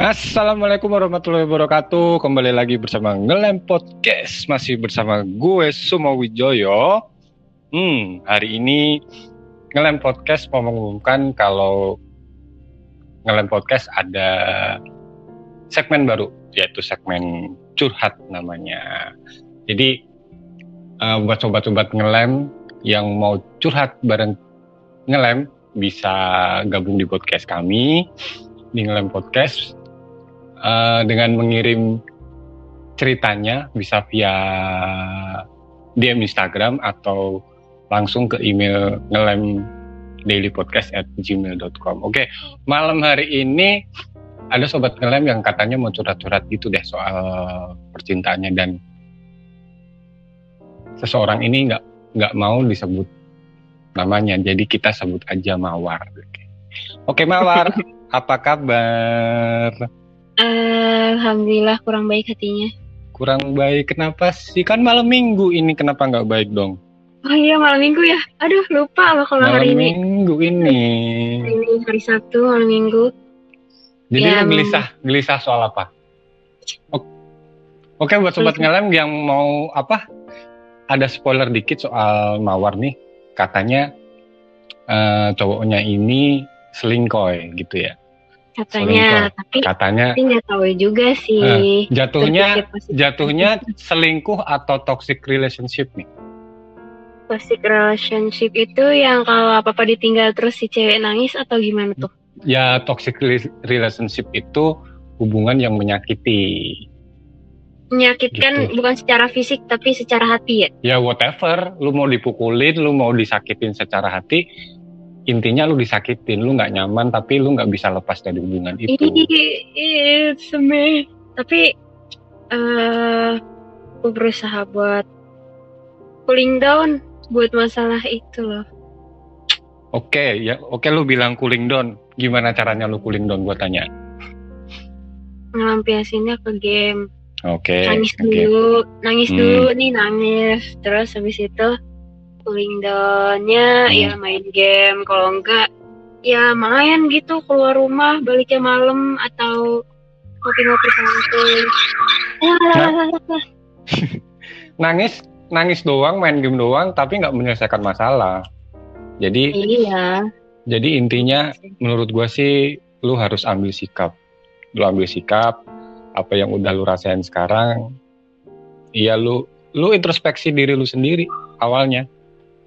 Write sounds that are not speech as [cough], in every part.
Assalamualaikum warahmatullahi wabarakatuh. Kembali lagi bersama Ngelem Podcast. Masih bersama gue Sumo Wijoyo. Hmm, hari ini Ngelem Podcast mau mengumumkan kalau Ngelem Podcast ada segmen baru, yaitu segmen curhat namanya. Jadi uh, buat sobat-sobat Ngelem yang mau curhat bareng Ngelem bisa gabung di podcast kami di Ngelem Podcast uh, dengan mengirim ceritanya bisa via DM Instagram atau langsung ke email ngelem dailypodcast at gmail.com. Oke, malam hari ini ada sobat ngelem yang katanya mau curhat-curhat gitu deh soal percintaannya dan seseorang ini nggak nggak mau disebut namanya, jadi kita sebut aja Mawar. Oke Mawar, [laughs] apa kabar? Alhamdulillah kurang baik hatinya. Kurang baik kenapa sih? Kan malam minggu ini kenapa nggak baik dong? Oh iya malam minggu ya. Aduh lupa loh kalau malam hari ini. minggu ini. Hari ini hari Sabtu malam minggu. Jadi Ya, gelisah, gelisah soal apa? Oke buat sobat ngelem yang mau apa? Ada spoiler dikit soal Mawar nih. Katanya eh, cowoknya ini selingkoy gitu ya. Katanya, tapi Katanya tapi nggak tahu juga sih. jatuhnya Positif- jatuhnya selingkuh atau toxic relationship nih. toxic relationship itu yang kalau apa apa ditinggal terus si cewek nangis atau gimana tuh? Ya toxic rela- relationship itu hubungan yang menyakiti. Menyakitkan Gitu. bukan secara fisik tapi secara hati ya. Ya whatever, lu mau dipukulin, lu mau disakitin secara hati, intinya lu disakitin, lu nggak nyaman tapi lu nggak bisa lepas dari hubungan itu. It's me. Tapi eh aku berusaha buat cooling down buat masalah itu loh. Oke, ya oke lu bilang cooling down. Gimana caranya lu cooling down gua tanya. Ngelampiasinnya ke game. Oke. nangis oke. dulu, nangis Hmm. dulu nih nangis. Terus habis itu cooling down-nya Hmm. ya main game. Kalau enggak ya main gitu keluar rumah baliknya malam atau ngopi-ngopi temen. Ya, [laughs] Nangis nangis doang, main game doang tapi nggak menyelesaikan masalah. Jadi iya. jadi intinya menurut gua sih lu harus ambil sikap. Lu ambil sikap apa yang udah lu rasain sekarang. Iya lu lu introspeksi diri lu sendiri awalnya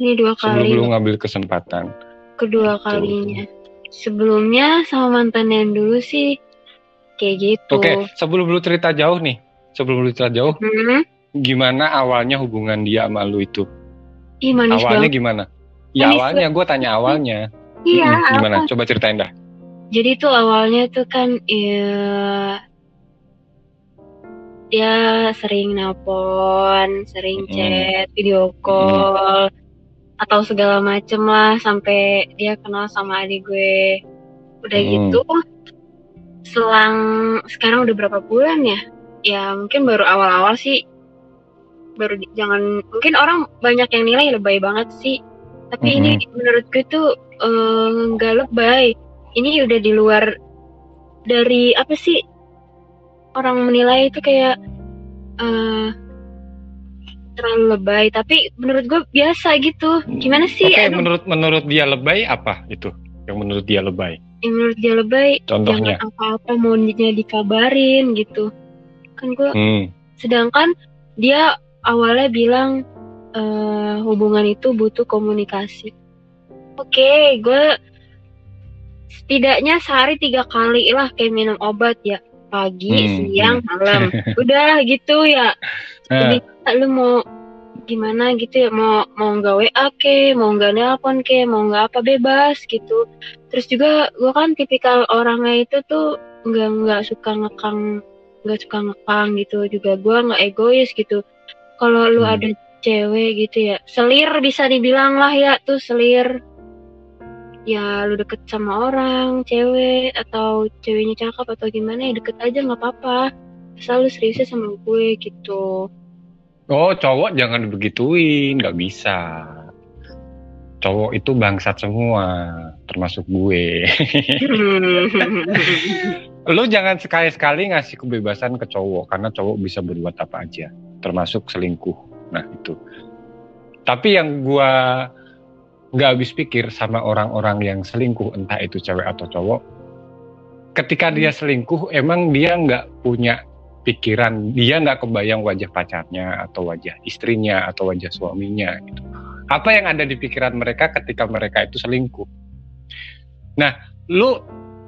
Ini dua sebelum kali, lu ngambil kesempatan. kedua Gitu. kalinya. Sebelumnya sama mantan yang dulu sih kayak gitu. Oke, sebelum lu cerita jauh nih, sebelum lu cerita jauh, Hmm, gimana awalnya hubungan dia sama lu itu? ih manis awalnya banget. gimana? Ya Manis awalnya gue tanya awalnya. Iya, gimana? apa? Coba ceritain dah. Jadi tuh awalnya tuh kan ya dia sering nelpon, sering Mm-mm. chat, video call, atau segala macem lah sampai dia kenal sama adik gue. Udah Mm. gitu, selang sekarang udah berapa bulan ya? Ya mungkin baru awal-awal sih. Baru di- jangan mungkin orang banyak yang nilai lebay banget sih. Tapi ini menurut gue tuh eh, nggak lebay. Ini udah di luar dari apa sih orang menilai itu kayak eh terlalu lebay. Tapi menurut gue biasa gitu. Gimana sih? Aduh, menurut menurut dia lebay apa itu? Yang menurut dia lebay. yang menurut dia lebay Contohnya. jangan apa-apa maunya dikabarin gitu. Kan gue Hmm. sedangkan dia awalnya bilang eh, hubungan itu butuh komunikasi. Oke, gue setidaknya sehari tiga kali lah kayak minum obat ya pagi, Hmm, siang, malam. [laughs] Udah gitu ya. Eh, Jadi lu mau gimana gitu ya? Mau mau nggak WA ke mau nggak nelpon ke mau nggak apa bebas gitu. Terus juga gue kan tipikal orangnya itu tuh nggak nggak suka ngekang nggak suka ngekang gitu. Juga gue nggak egois gitu. Kalau lu Hmm. ada cewek gitu ya selir bisa dibilang lah ya tuh selir ya lu deket sama orang cewek atau ceweknya cakep atau gimana ya deket aja nggak apa-apa asal lu seriusnya sama gue gitu Oh, cowok jangan begituin, nggak bisa. Cowok itu bangsat semua, termasuk gue. [laughs] Lu jangan sekali-sekali ngasih kebebasan ke cowok, karena cowok bisa berbuat apa aja, termasuk selingkuh. Nah, itu. Tapi yang gua nggak habis pikir sama orang-orang yang selingkuh, entah itu cewek atau cowok, ketika dia selingkuh, emang dia nggak punya pikiran, dia nggak kebayang wajah pacarnya atau wajah istrinya atau wajah suaminya gitu. Apa yang ada di pikiran mereka ketika mereka itu selingkuh? Nah, lu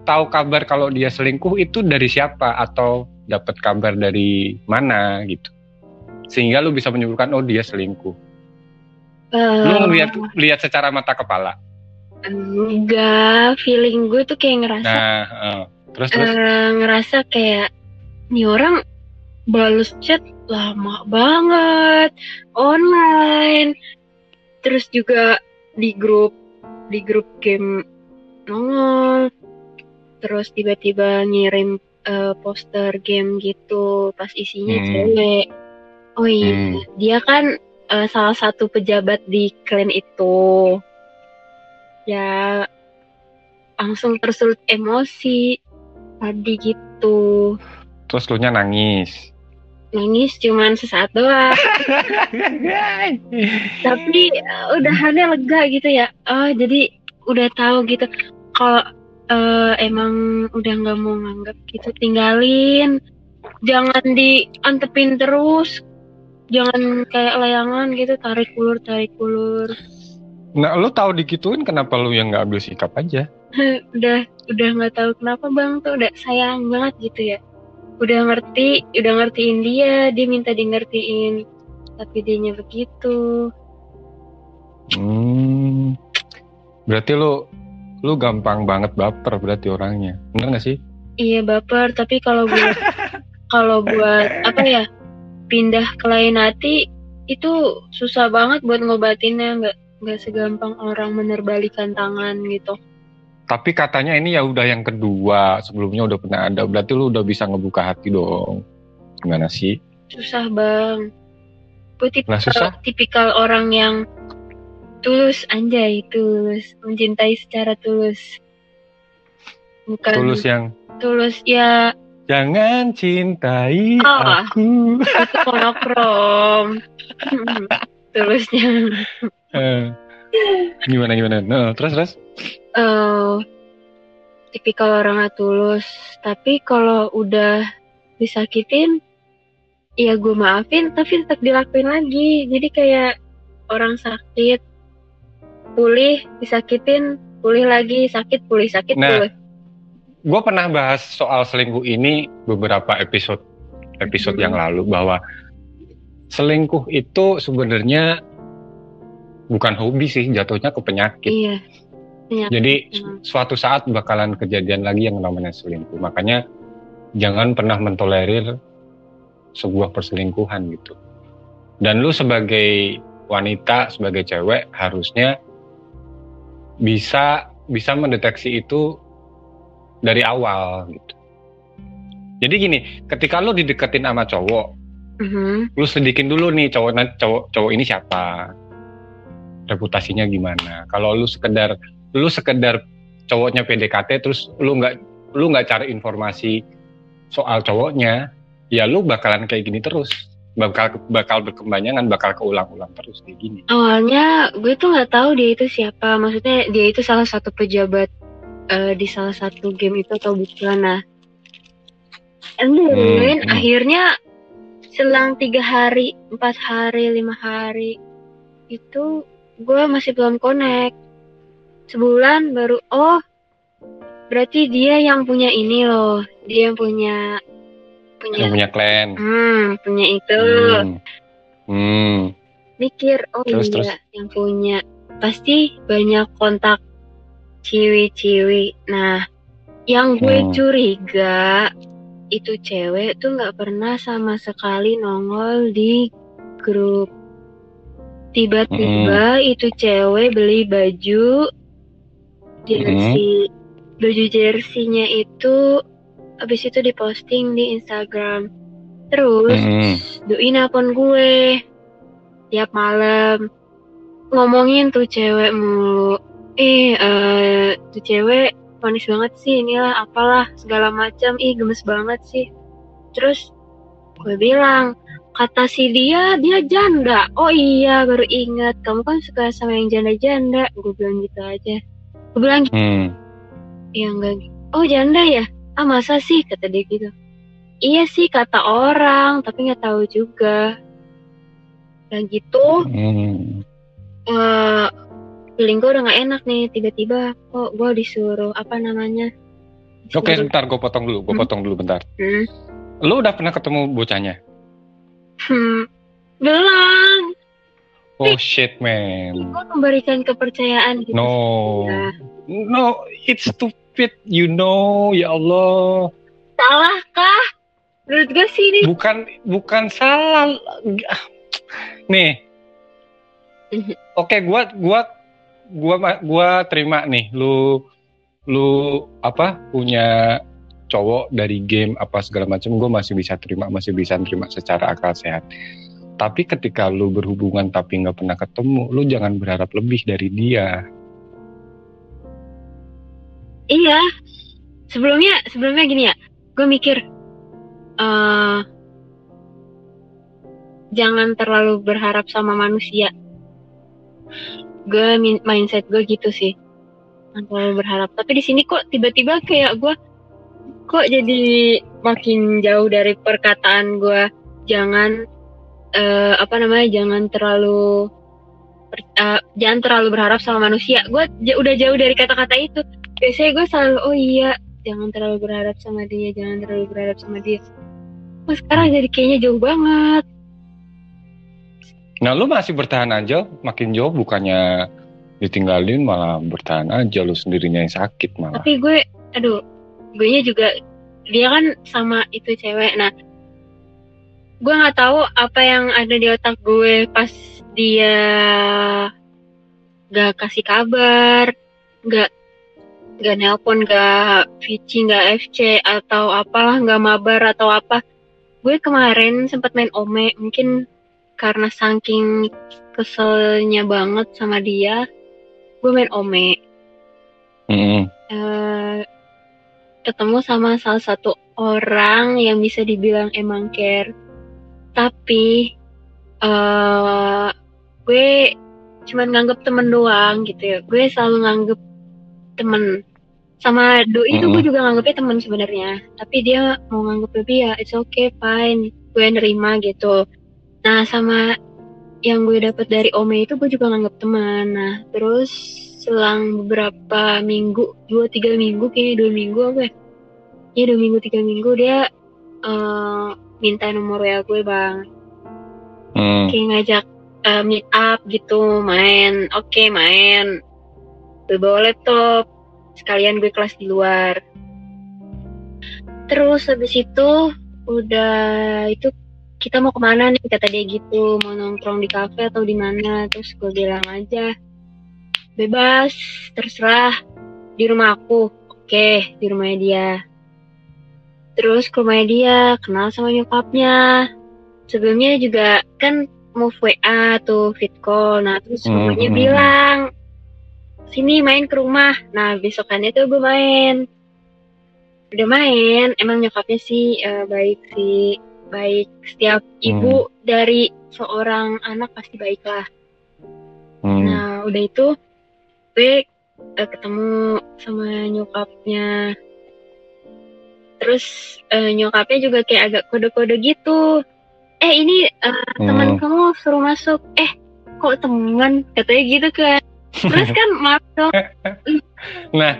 tahu kabar kalau dia selingkuh itu dari siapa atau dapat kabar dari mana gitu? Sehingga lu bisa menyimpulkan oh dia selingkuh. Lu Eh, ngeliat lihat secara mata kepala. enggak feeling gue tuh kayak ngerasa Nah, eh, terus terus eh, ngerasa kayak nih orang balas chat lama banget online terus juga di grup di grup game nongol terus tiba-tiba ngirim eh, poster game gitu pas isinya Hmm. cewek oh iya Hmm. dia kan eh, salah satu pejabat di klan itu ya langsung tersulut emosi tadi gitu. Terus lu nya nangis. nangis cuman sesaat doang. [laughs] Tapi eh, udahannya lega gitu ya. Oh jadi udah tahu gitu kalau eh, emang udah nggak mau nganggap gitu tinggalin. Jangan diantepin terus jangan kayak layangan gitu tarik ulur tarik ulur Nah, lu tahu dikituin kenapa lu yang nggak ambil sikap aja? [laughs] udah udah nggak tahu kenapa bang tuh udah sayang banget gitu ya udah ngerti udah ngertiin dia dia minta di ngertiin tapi dianya begitu Hmm. Berarti lu lu gampang banget baper berarti orangnya. Bener gak sih? iya baper tapi kalau buat [laughs] kalau buat apa ya pindah ke lain hati itu susah banget buat ngobatinnya nggak nggak segampang orang menerbalikan tangan gitu Tapi katanya ini ya udah yang kedua, sebelumnya udah pernah ada. Berarti lu udah bisa ngebuka hati dong. Gimana sih? susah bang gue tipikal, Lah, susah? tipikal orang yang tulus anjay tulus mencintai secara tulus bukan Tulus yang tulus ya jangan cintai Oh. aku. itu monokrom [laughs] tulusnya Eh, gimana gimana? Nah, terus terus. eh tipikal orangnya tulus tapi kalau udah disakitin ya gue maafin tapi tetap dilakuin lagi jadi kayak orang sakit pulih disakitin pulih lagi sakit pulih sakit Nah, pulih Gue pernah bahas soal selingkuh ini beberapa episode episode Hmm. yang lalu bahwa selingkuh itu sebenarnya bukan hobi sih, jatuhnya ke penyakit. iya Penyakit. Jadi Hmm. su- suatu saat bakalan kejadian lagi yang namanya selingkuh. Makanya jangan pernah mentolerir sebuah perselingkuhan gitu. Dan lu sebagai wanita, sebagai cewek harusnya bisa bisa mendeteksi itu dari awal gitu. Jadi gini, ketika lu dideketin sama cowok, Mhm. lu selidikin dulu nih cowok cowok cowok ini siapa reputasinya gimana kalau lu sekedar lu sekedar cowoknya PDKT terus lu nggak lu nggak cari informasi soal cowoknya ya lu bakalan kayak gini terus bakal bakal berkembangan bakal keulang-ulang terus kayak gini awalnya gue tuh nggak tahu dia itu siapa maksudnya dia itu salah satu pejabat eh, di salah satu game itu atau bukan nah and then Hmm, hmm. akhirnya selang tiga hari empat hari lima hari itu gue masih belum connect sebulan baru oh berarti dia yang punya ini loh dia yang punya punya yang punya klan hmm punya itu hmm. Hmm. mikir oh Terus, iya terus. yang punya pasti banyak kontak ciwi-ciwi. Nah yang gue Hmm. curiga itu cewek tuh nggak pernah sama sekali nongol di grup. Tiba-tiba itu cewek beli baju jersey. Baju jerseynya itu habis itu diposting di Instagram. Terus Mm-mm. doin akun gue tiap malam ngomongin tuh cewek mulu eh eh, tuh cewek manis banget sih inilah apalah segala macam. Ih gemes banget sih. Terus gue bilang kata si dia dia janda. Oh iya baru ingat. Kamu kan suka sama yang janda-janda. Gue bilang gitu aja. Gue bilang Hmm. ya enggak. Oh janda ya? Ah masa sih? Kata dia gitu. Iya sih kata orang tapi nggak tahu juga. Dan gitu. Hmm. eh feeling gue udah nggak enak nih tiba-tiba kok gue disuruh apa namanya Oke, bentar, gue potong dulu. Gue Hmm. potong dulu bentar. Hmm. Lu udah pernah ketemu bocahnya? Hmm, belum Oh shit, man. gue memberikan kepercayaan gitu No. Ya. No, it's stupid. You know, ya Allah. salah kah menurut gue sih ini Bukan, bukan salah. Nih. Oke, gua, gua, gua, gua terima nih. Lu, lu apa punya cowok dari game apa segala macam. Gue masih bisa terima, masih bisa terima secara akal sehat. Tapi ketika lu berhubungan tapi nggak pernah ketemu, lu jangan berharap lebih dari dia. Iya. Sebelumnya sebelumnya gini ya. Gue mikir eh jangan terlalu berharap sama manusia. Gue min- mindset gue gitu sih. Jangan terlalu berharap. Tapi di sini kok tiba-tiba kayak gue kok jadi makin jauh dari perkataan gue jangan eh, apa namanya jangan terlalu eh, jangan terlalu berharap sama manusia. Gue udah jauh dari kata-kata itu biasanya gue selalu oh iya jangan terlalu berharap sama dia jangan terlalu berharap sama dia oh sekarang jadi kayaknya jauh banget Nah, lu masih bertahan aja, makin jauh bukannya ditinggalin malah bertahan aja. Lu sendirinya yang sakit malah. tapi gue aduh gue nya juga dia kan sama itu cewek. Nah gue nggak tahu apa yang ada di otak gue pas dia gak kasih kabar gak gak nelpon gak Vici gak FC atau apalah gak mabar atau apa. Gue kemarin sempat main ome mungkin karena saking keselnya banget sama dia gue main ome. Mm-mm. eh, ketemu sama salah satu orang yang bisa dibilang emang care. Tapi eh gue cuman nganggep temen doang gitu ya. Gue selalu nganggep temen. Sama doi itu gue Mm-mm. juga nganggepnya temen sebenarnya. Tapi dia mau nganggep lebih ya it's okay fine. Gue nerima gitu nah sama yang gue dapet dari Ome itu gue juga nganggep teman. Nah terus selang beberapa minggu dua tiga minggu kayaknya dua minggu apa ya? Ya dua minggu tiga minggu dia eh, minta nomor ya gue bang. Mm. kayak ngajak eh, meet up gitu main. Oke main. Gue bawa laptop. Sekalian gue kelas di luar. Terus habis itu udah itu kita mau ke mana nih? kata dia gitu. Mau nongkrong di kafe atau di mana? Terus gue bilang aja bebas terserah. Di rumah aku. Oke di rumahnya dia. Terus ke rumahnya dia kenal sama nyokapnya. Sebelumnya juga kan move WA tuh fit call. Nah terus Hmm, mamanya hmm. bilang sini main ke rumah. Nah besokannya tuh gue main. Udah main emang nyokapnya sih eh, baik sih baik setiap ibu dari seorang anak pasti baik lah Mm. Nah, udah itu gue eh, ketemu sama nyokapnya. Terus eh, nyokapnya juga kayak agak kode-kode gitu. Eh, ini eh, teman Mm. kamu suruh masuk. Eh, kok teman? Katanya gitu kan. Terus kan maaf dong. [laughs] Nah,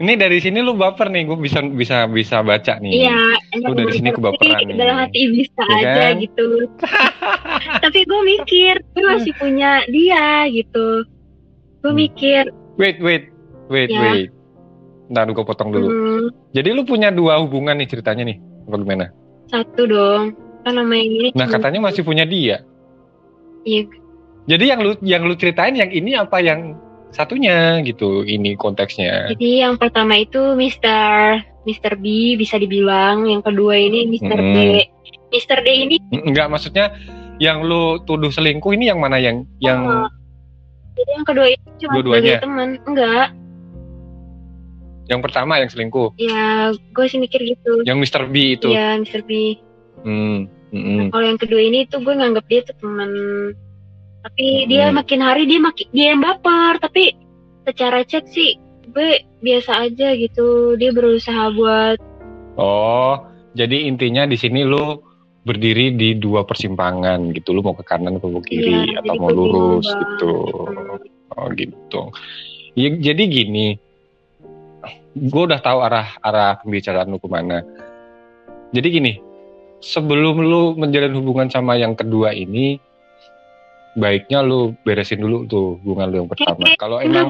Ini dari sini lu baper nih, gue bisa bisa bisa baca nih. Iya, Lu dari sini kebaperan nih. dalam hati bisa Iya aja kan? gitu. [laughs] Tapi gue mikir, gue masih punya dia gitu. Gue Hmm. mikir, Wait, wait, wait, Ya. wait. Ntar gue potong dulu. hmm, Jadi lu punya dua hubungan nih ceritanya nih, apa gimana? satu dong. Kan nama yang ini. Nah katanya masih punya dia. Iya, Jadi yang lu yang lu ceritain yang ini apa yang satunya gitu? Ini konteksnya. Jadi yang pertama itu Mr. Mr. B bisa dibilang, yang kedua ini Mr. D. Hmm. Mr. D ini Enggak maksudnya yang lu tuduh selingkuh ini yang mana yang yang Oh, jadi yang kedua itu cuma Dua-duanya? sebagai teman. Enggak, yang pertama yang selingkuh, ya gue sih mikir gitu. yang Mr. B itu. Iya Mr. B. Hmm, mm-mm. Kalau yang kedua ini tuh gue nganggap dia tuh teman. Tapi Hmm. dia makin hari dia makin dia yang baper. Tapi secara chat sih gue biasa aja gitu. Dia berusaha buat Oh, jadi intinya di sini lu berdiri di dua persimpangan gitu. Lu mau ke kanan atau ke kiri Iya, atau mau bingung, lurus Bang. gitu. Hmm. Oh gitu. Ya, jadi gini, gue udah tahu arah arah pembicaraan lu ke mana. Jadi gini, sebelum lu menjalin hubungan sama yang kedua ini, baiknya lu beresin dulu tuh hubungan lu yang pertama. Kalau emang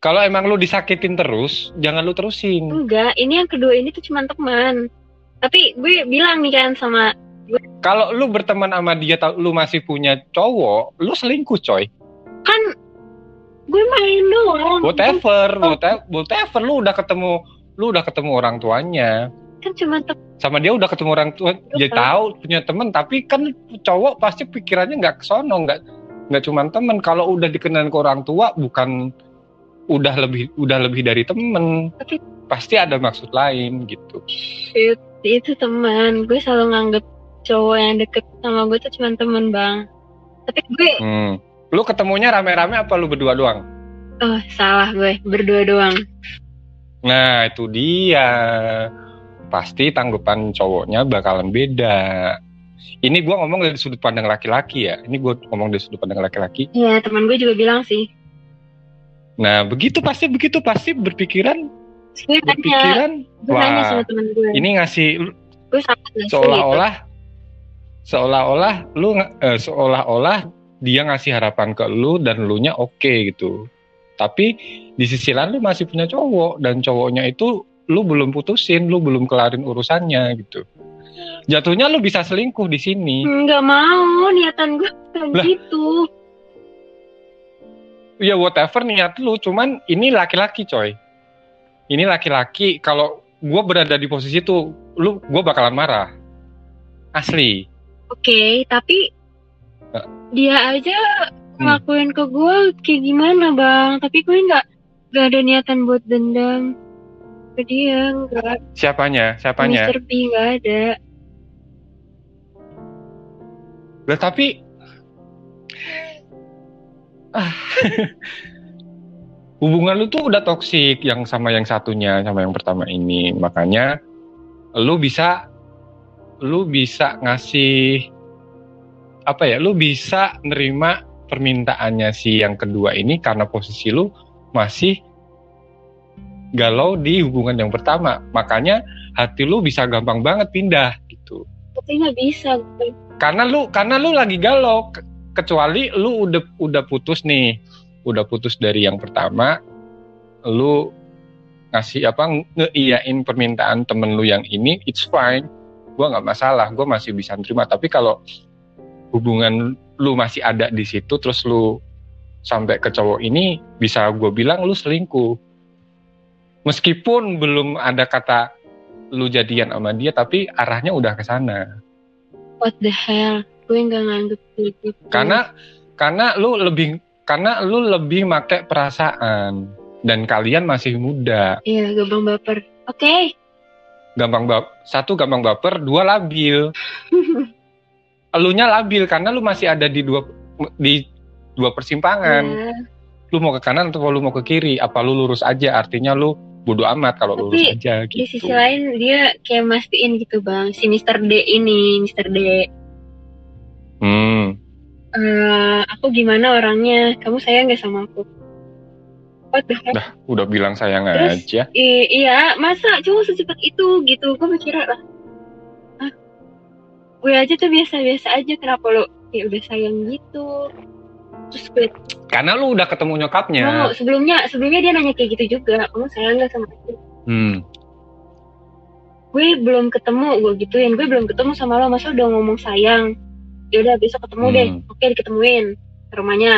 kalau emang lu disakitin terus, jangan lu terusin. enggak. Ini yang kedua ini tuh cuma teman. Tapi gue bilang nih kan sama Kalau lu berteman sama dia, tau- lu masih punya cowok, lu selingkuh coy. kan gue main doang. Whatever, whatever, whatever, lu udah ketemu, lu udah ketemu orang tuanya. Kan cuma teman. Sama dia udah ketemu orang tua dia Betul. tahu punya temen tapi kan cowok pasti pikirannya nggak kesono nggak nggak cuma temen kalau udah dikenal ke orang tua bukan udah lebih udah lebih dari temen Tapi- pasti ada maksud lain gitu Shit, itu teman. Gue selalu nganggep cowok yang deket sama gue tuh cuma teman bang. Tapi gue, hmm. lu ketemunya rame-rame apa lu berdua doang oh salah gue berdua doang. nah itu dia pasti tanggapan cowoknya bakalan beda ini gua ngomong dari sudut pandang laki-laki ya ini gua ngomong dari sudut pandang laki-laki Iya teman gue juga bilang sih. Nah, begitu pasti begitu pasti berpikiran gue tanya, berpikiran gue nanya wah, sama teman gue. ini ngasih gue sulit. seolah-olah seolah-olah lu eh, seolah-olah dia ngasih harapan ke lu dan lu nya oke gitu. Tapi di sisi lain lu masih punya cowok dan cowoknya itu lu belum putusin, lu belum kelarin urusannya gitu. Jatuhnya lu bisa selingkuh di sini. Nggak mau niatan gue bukan Lah. gitu. Ya whatever niat lu, cuman ini laki-laki coy. Ini laki-laki kalau gua berada di posisi itu, lu gua bakalan marah. Asli. Oke, tapi Eh. dia aja Hmm. ngelakuin ke gue kayak gimana bang? Tapi gue nggak nggak ada niatan buat dendam ke dia nggak. Siapanya? Siapanya? Mr. B nggak ada. Lah tapi ah. [laughs] hubungan lu tuh udah toksik yang sama yang satunya sama yang pertama ini. Makanya lu bisa lu bisa ngasih apa ya? Lu bisa nerima permintaannya si yang kedua ini karena posisi lu masih galau di hubungan yang pertama. Makanya hati lu bisa gampang banget pindah gitu Tapi nggak bisa. gue. karena lu karena lu lagi galau Ke- kecuali lu udah udah putus nih udah putus dari yang pertama lu ngasih apa ngeiyain permintaan temen lu yang ini it's fine gua nggak masalah gua masih bisa terima tapi kalau hubungan lu masih ada di situ terus lu sampai ke cowok ini bisa gue bilang lu selingkuh meskipun belum ada kata lu jadian sama dia tapi arahnya udah ke sana What the hell? Gue nggak nganggep gitu. karena karena lu lebih karena lu lebih make perasaan dan kalian masih muda Iya, gampang baper. Oke. gampang bap satu gampang baper dua labil [laughs] elunya labil karena lu masih ada di dua di dua persimpangan Ya, lu mau ke kanan atau lu mau ke kiri apa lu lurus aja artinya lu bodoh amat kalau Tapi, lurus aja Di sisi gitu lain dia kayak mastiin gitu bang. Si Mr. D ini, Mr. D. hmm eh aku gimana orangnya? Kamu sayang gak sama aku? what the heck Dah, udah bilang sayang Terus- aja. I- iya masa cowok secepat itu gitu gue mikirnya lah ah gue aja tuh biasa-biasa aja kenapa lo ya udah sayang gitu terus gue Karena lu udah ketemu nyokapnya. mau sebelumnya sebelumnya dia nanya kayak gitu juga kamu sayang gak sama aku Hmm. gue belum ketemu gue gituin gue belum ketemu sama lo masa udah ngomong sayang ya udah besok ketemu deh Hmm. oke diketemuin ke rumahnya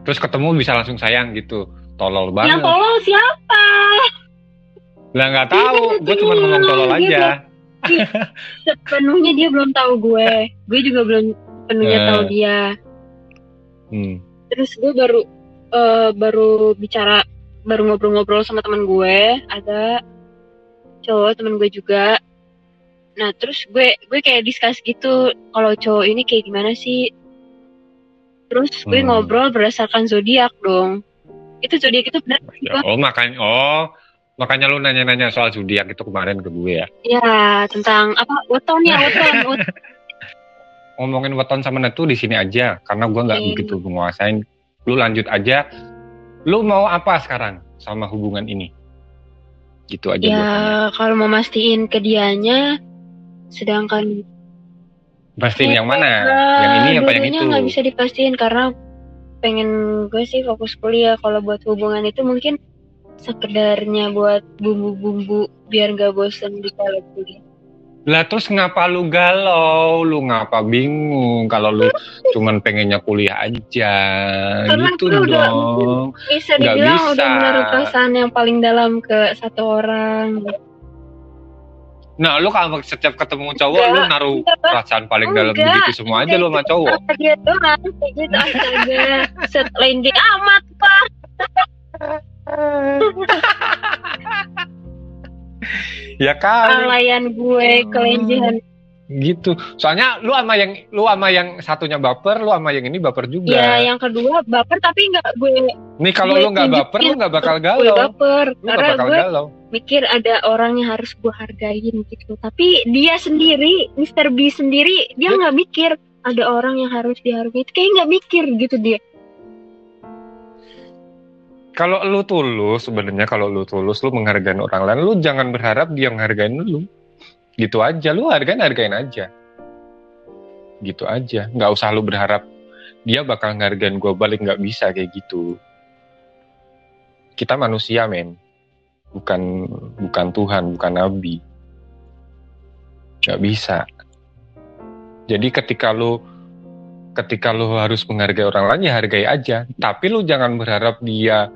Terus ketemu bisa langsung sayang gitu. Tolol banget. yang tolong siapa Lah nggak tahu, gue cuma ngomong tolol aja. sepenuhnya dia belum tahu gue gue juga belum sepenuhnya Eh. tahu dia Hmm. terus gue baru eh, baru bicara baru ngobrol-ngobrol sama teman gue ada cowok teman gue juga. Nah terus gue gue kayak discuss gitu kalau cowok ini kayak gimana sih? Terus gue Hmm. ngobrol berdasarkan zodiak dong. Itu zodiak itu benar Ya, oh makanya, oh makanya lu nanya-nanya soal zodiak itu kemarin ke gue ya. ya tentang apa? Weton ya weton [laughs] wet- Ngomongin weton sama netu di sini aja, karena gue nggak Oke. begitu menguasain. Lu lanjut aja. Lu mau apa sekarang sama hubungan ini? Gitu aja ya kalau mau mastiin ke dianya sedangkan Pastiin yang mana? Yang ini apa yang itu? nggak bisa dipastiin karena pengen gue sih fokus kuliah. Kalau buat hubungan itu mungkin sekedarnya buat bumbu-bumbu biar nggak bosan di kalau kuliah. Lah terus ngapa lu galau? Lu ngapa bingung kalau lu cuman pengennya kuliah aja? Karena gitu gue udah dong. Bisa dibilang bisa. udah menaruh perasaan yang paling dalam ke satu orang. Nah, lu kalau setiap ketemu cowok Enggak, lu naruh enggak. perasaan paling dalam Enggak, begitu semua aja lu sama cowok. Apa dia doang gitu astaga. Set amat pak. [laughs] [laughs] Ya kali Kelalaian gue, kelenjahan gitu. Soalnya lu sama yang lu sama yang satunya baper, lu sama yang ini baper juga. Ya, yang kedua baper tapi nggak gue Nih kalau gue lu nggak baper, lu nggak bakal gue galau. baper Lu karena bakal gue galau. mikir ada orang yang harus gue hargain gitu. Tapi dia sendiri, Mr. B sendiri, dia Dia- nggak mikir ada orang yang harus dihargai. Kayak nggak mikir gitu dia. Kalau lu tulus sebenarnya kalau lu tulus lu menghargai orang lain, lu jangan berharap dia menghargain lu. Gitu aja, lu hargain hargain aja. Gitu aja, nggak usah lu berharap dia bakal ngargain gue balik nggak bisa kayak gitu. Kita manusia men, bukan bukan Tuhan, bukan Nabi. Nggak bisa. Jadi ketika lu ketika lu harus menghargai orang lain ya hargai aja. Tapi lu jangan berharap dia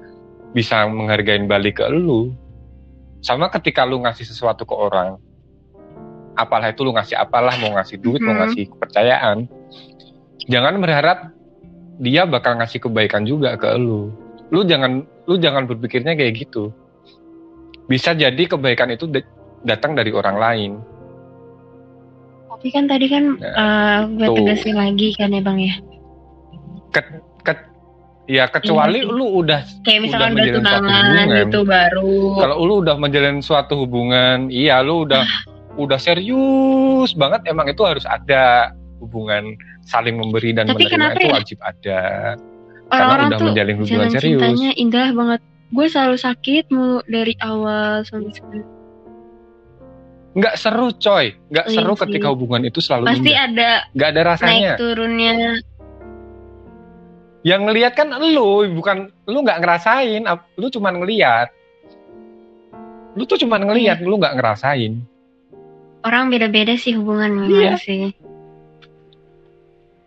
bisa menghargai balik ke lu. Sama ketika lu ngasih sesuatu ke orang, apalah itu lu ngasih apalah, mau ngasih duit, mau Mhm. ngasih kepercayaan, jangan berharap dia bakal ngasih kebaikan juga ke lu. Lu jangan lu jangan berpikirnya kayak gitu. Bisa jadi kebaikan itu da- datang dari orang lain. Tapi kan tadi kan Nah, eh, gue tegasin lagi kan ya bang ya. Ke- ke- ya kecuali Iya sih. lu udah Kayak misalkan bertunangan hubungan. gitu baru. kalau lu udah menjalin suatu hubungan, iya lu udah udah serius banget emang itu harus ada hubungan saling memberi dan Tapi menerima kenapa itu ya? wajib ada. Karena Orang-orang udah tuh menjalin hubungan serius. cintanya indah banget. Gue selalu sakit mulu dari awal sampai sekarang. Nggak seru coy, nggak Iya seru sih. ketika hubungan itu selalu Pasti indah. ada Nggak ada rasanya. naik turunnya. Yang ngelihat kan lu, bukan lu nggak ngerasain, lu cuma ngelihat. Lu tuh cuma ngelihat, Iya. lu nggak ngerasain. Orang beda-beda sih hubungan Iya. sih.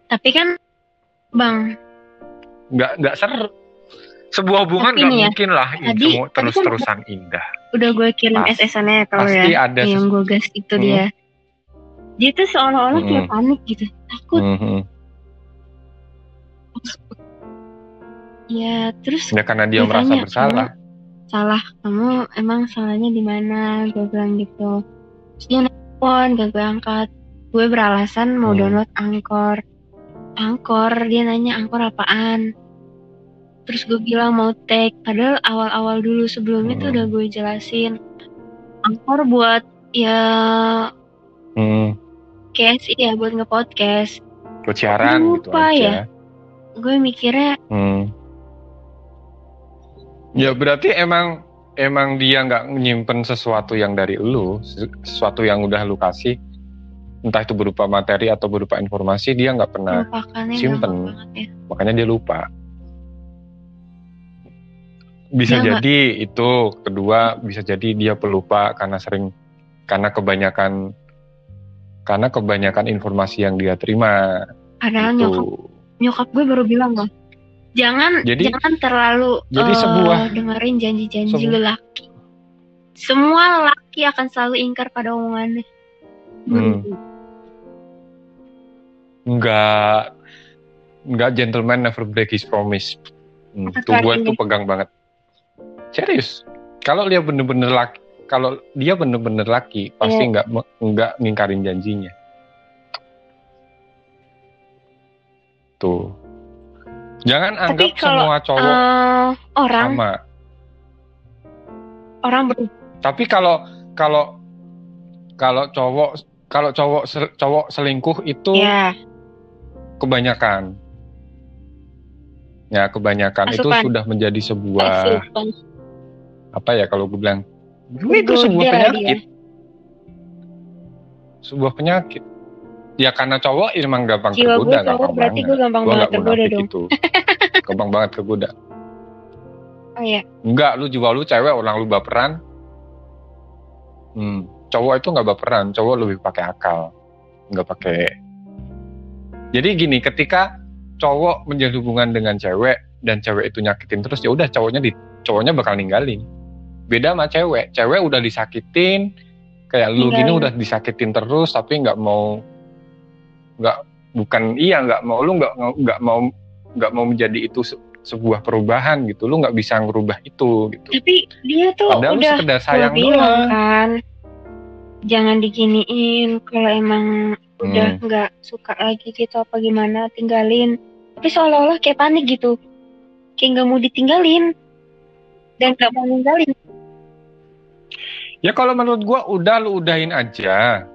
Tapi kan bang, Nggak nggak seru. Sebuah hubungan nggak ya, mungkin lah tadi- tadi kan terus-terusan indah. udah gue kirim Pas- SS-annya kalau ya, ada yang gue gas itu Hmm. dia. Dia tuh seolah-olah kayak Hmm. panik gitu, takut. Mhm. Ya terus Ya karena dia merasa tanya, bersalah. salah kamu emang salahnya di mana? Gue bilang gitu. Terus dia nelfon, gak gue angkat. Gue beralasan mau Hmm. download Angkor. Angkor, dia nanya Angkor apaan? Terus gue bilang mau tag, padahal awal-awal dulu sebelumnya tuh Hmm. udah gue jelasin. Angkor buat ya Hmm. KSI ya buat nge-podcast. Buat siaran gitu Lupa aja. ya. Gue mikirnya Hmm. Ya berarti emang emang dia nggak nyimpen sesuatu yang dari lu, sesuatu yang udah lu kasih, entah itu berupa materi atau berupa informasi, dia nggak pernah simpen. ya. makanya dia lupa. Bisa nggak- jadi itu kedua bisa jadi dia pelupa karena sering karena kebanyakan karena kebanyakan informasi yang dia terima Padahal itu. nyokap nyokap gue baru bilang loh jangan Jadi- jangan terlalu jadi eh, sebuah- dengerin janji-janji sebuah- lelaki semua lelaki akan selalu ingkar pada omongannya Hmm. nggak nggak gentleman never break his promise. Hmm, tuh gue tuh pegang banget. Serius. Kalau dia bener-bener laki, kalau dia bener-bener laki, pasti Iya. nggak nggak ngingkarin janjinya. Tuh. Jangan Tapi anggap kalau, semua cowok Eh, orang sama. orang ber- Tapi kalau kalau kalau cowok kalau cowok sel- cowok selingkuh itu ya kebanyakan. Ya, kebanyakan itu Asupan. sudah menjadi sebuah asupan. apa ya kalau gue bilang itu sebuah dia. penyakit. Sebuah penyakit. Ya karena cowok emang gampang jiwa gue tergoda, cowok gampang berarti banget. gue gampang Gue banget tergoda dong itu. gampang banget kegoda. oh iya Enggak, lu jiwa lu cewek, orang lu baperan. Hmm, cowok itu nggak baperan, cowok lebih pakai akal, nggak pakai. Jadi gini, ketika cowok menjalin hubungan dengan cewek dan cewek itu nyakitin terus, ya udah cowoknya di cowoknya bakal ninggalin. Beda sama cewek, cewek udah disakitin, kayak lu gini udah disakitin terus, tapi nggak mau, nggak bukan iya nggak mau, lu nggak nggak mau nggak mau menjadi itu se- sebuah perubahan gitu, lu nggak bisa ngerubah itu gitu. tapi dia tuh Padahal udah sekedar sayang bilang doang. kan jangan diginiin kalau emang udah Hmm. nggak suka lagi gitu apa gimana tinggalin tapi seolah-olah kayak panik gitu kayak nggak mau ditinggalin dan nggak mau ninggalin Ya kalau menurut gua udah lu udahin aja.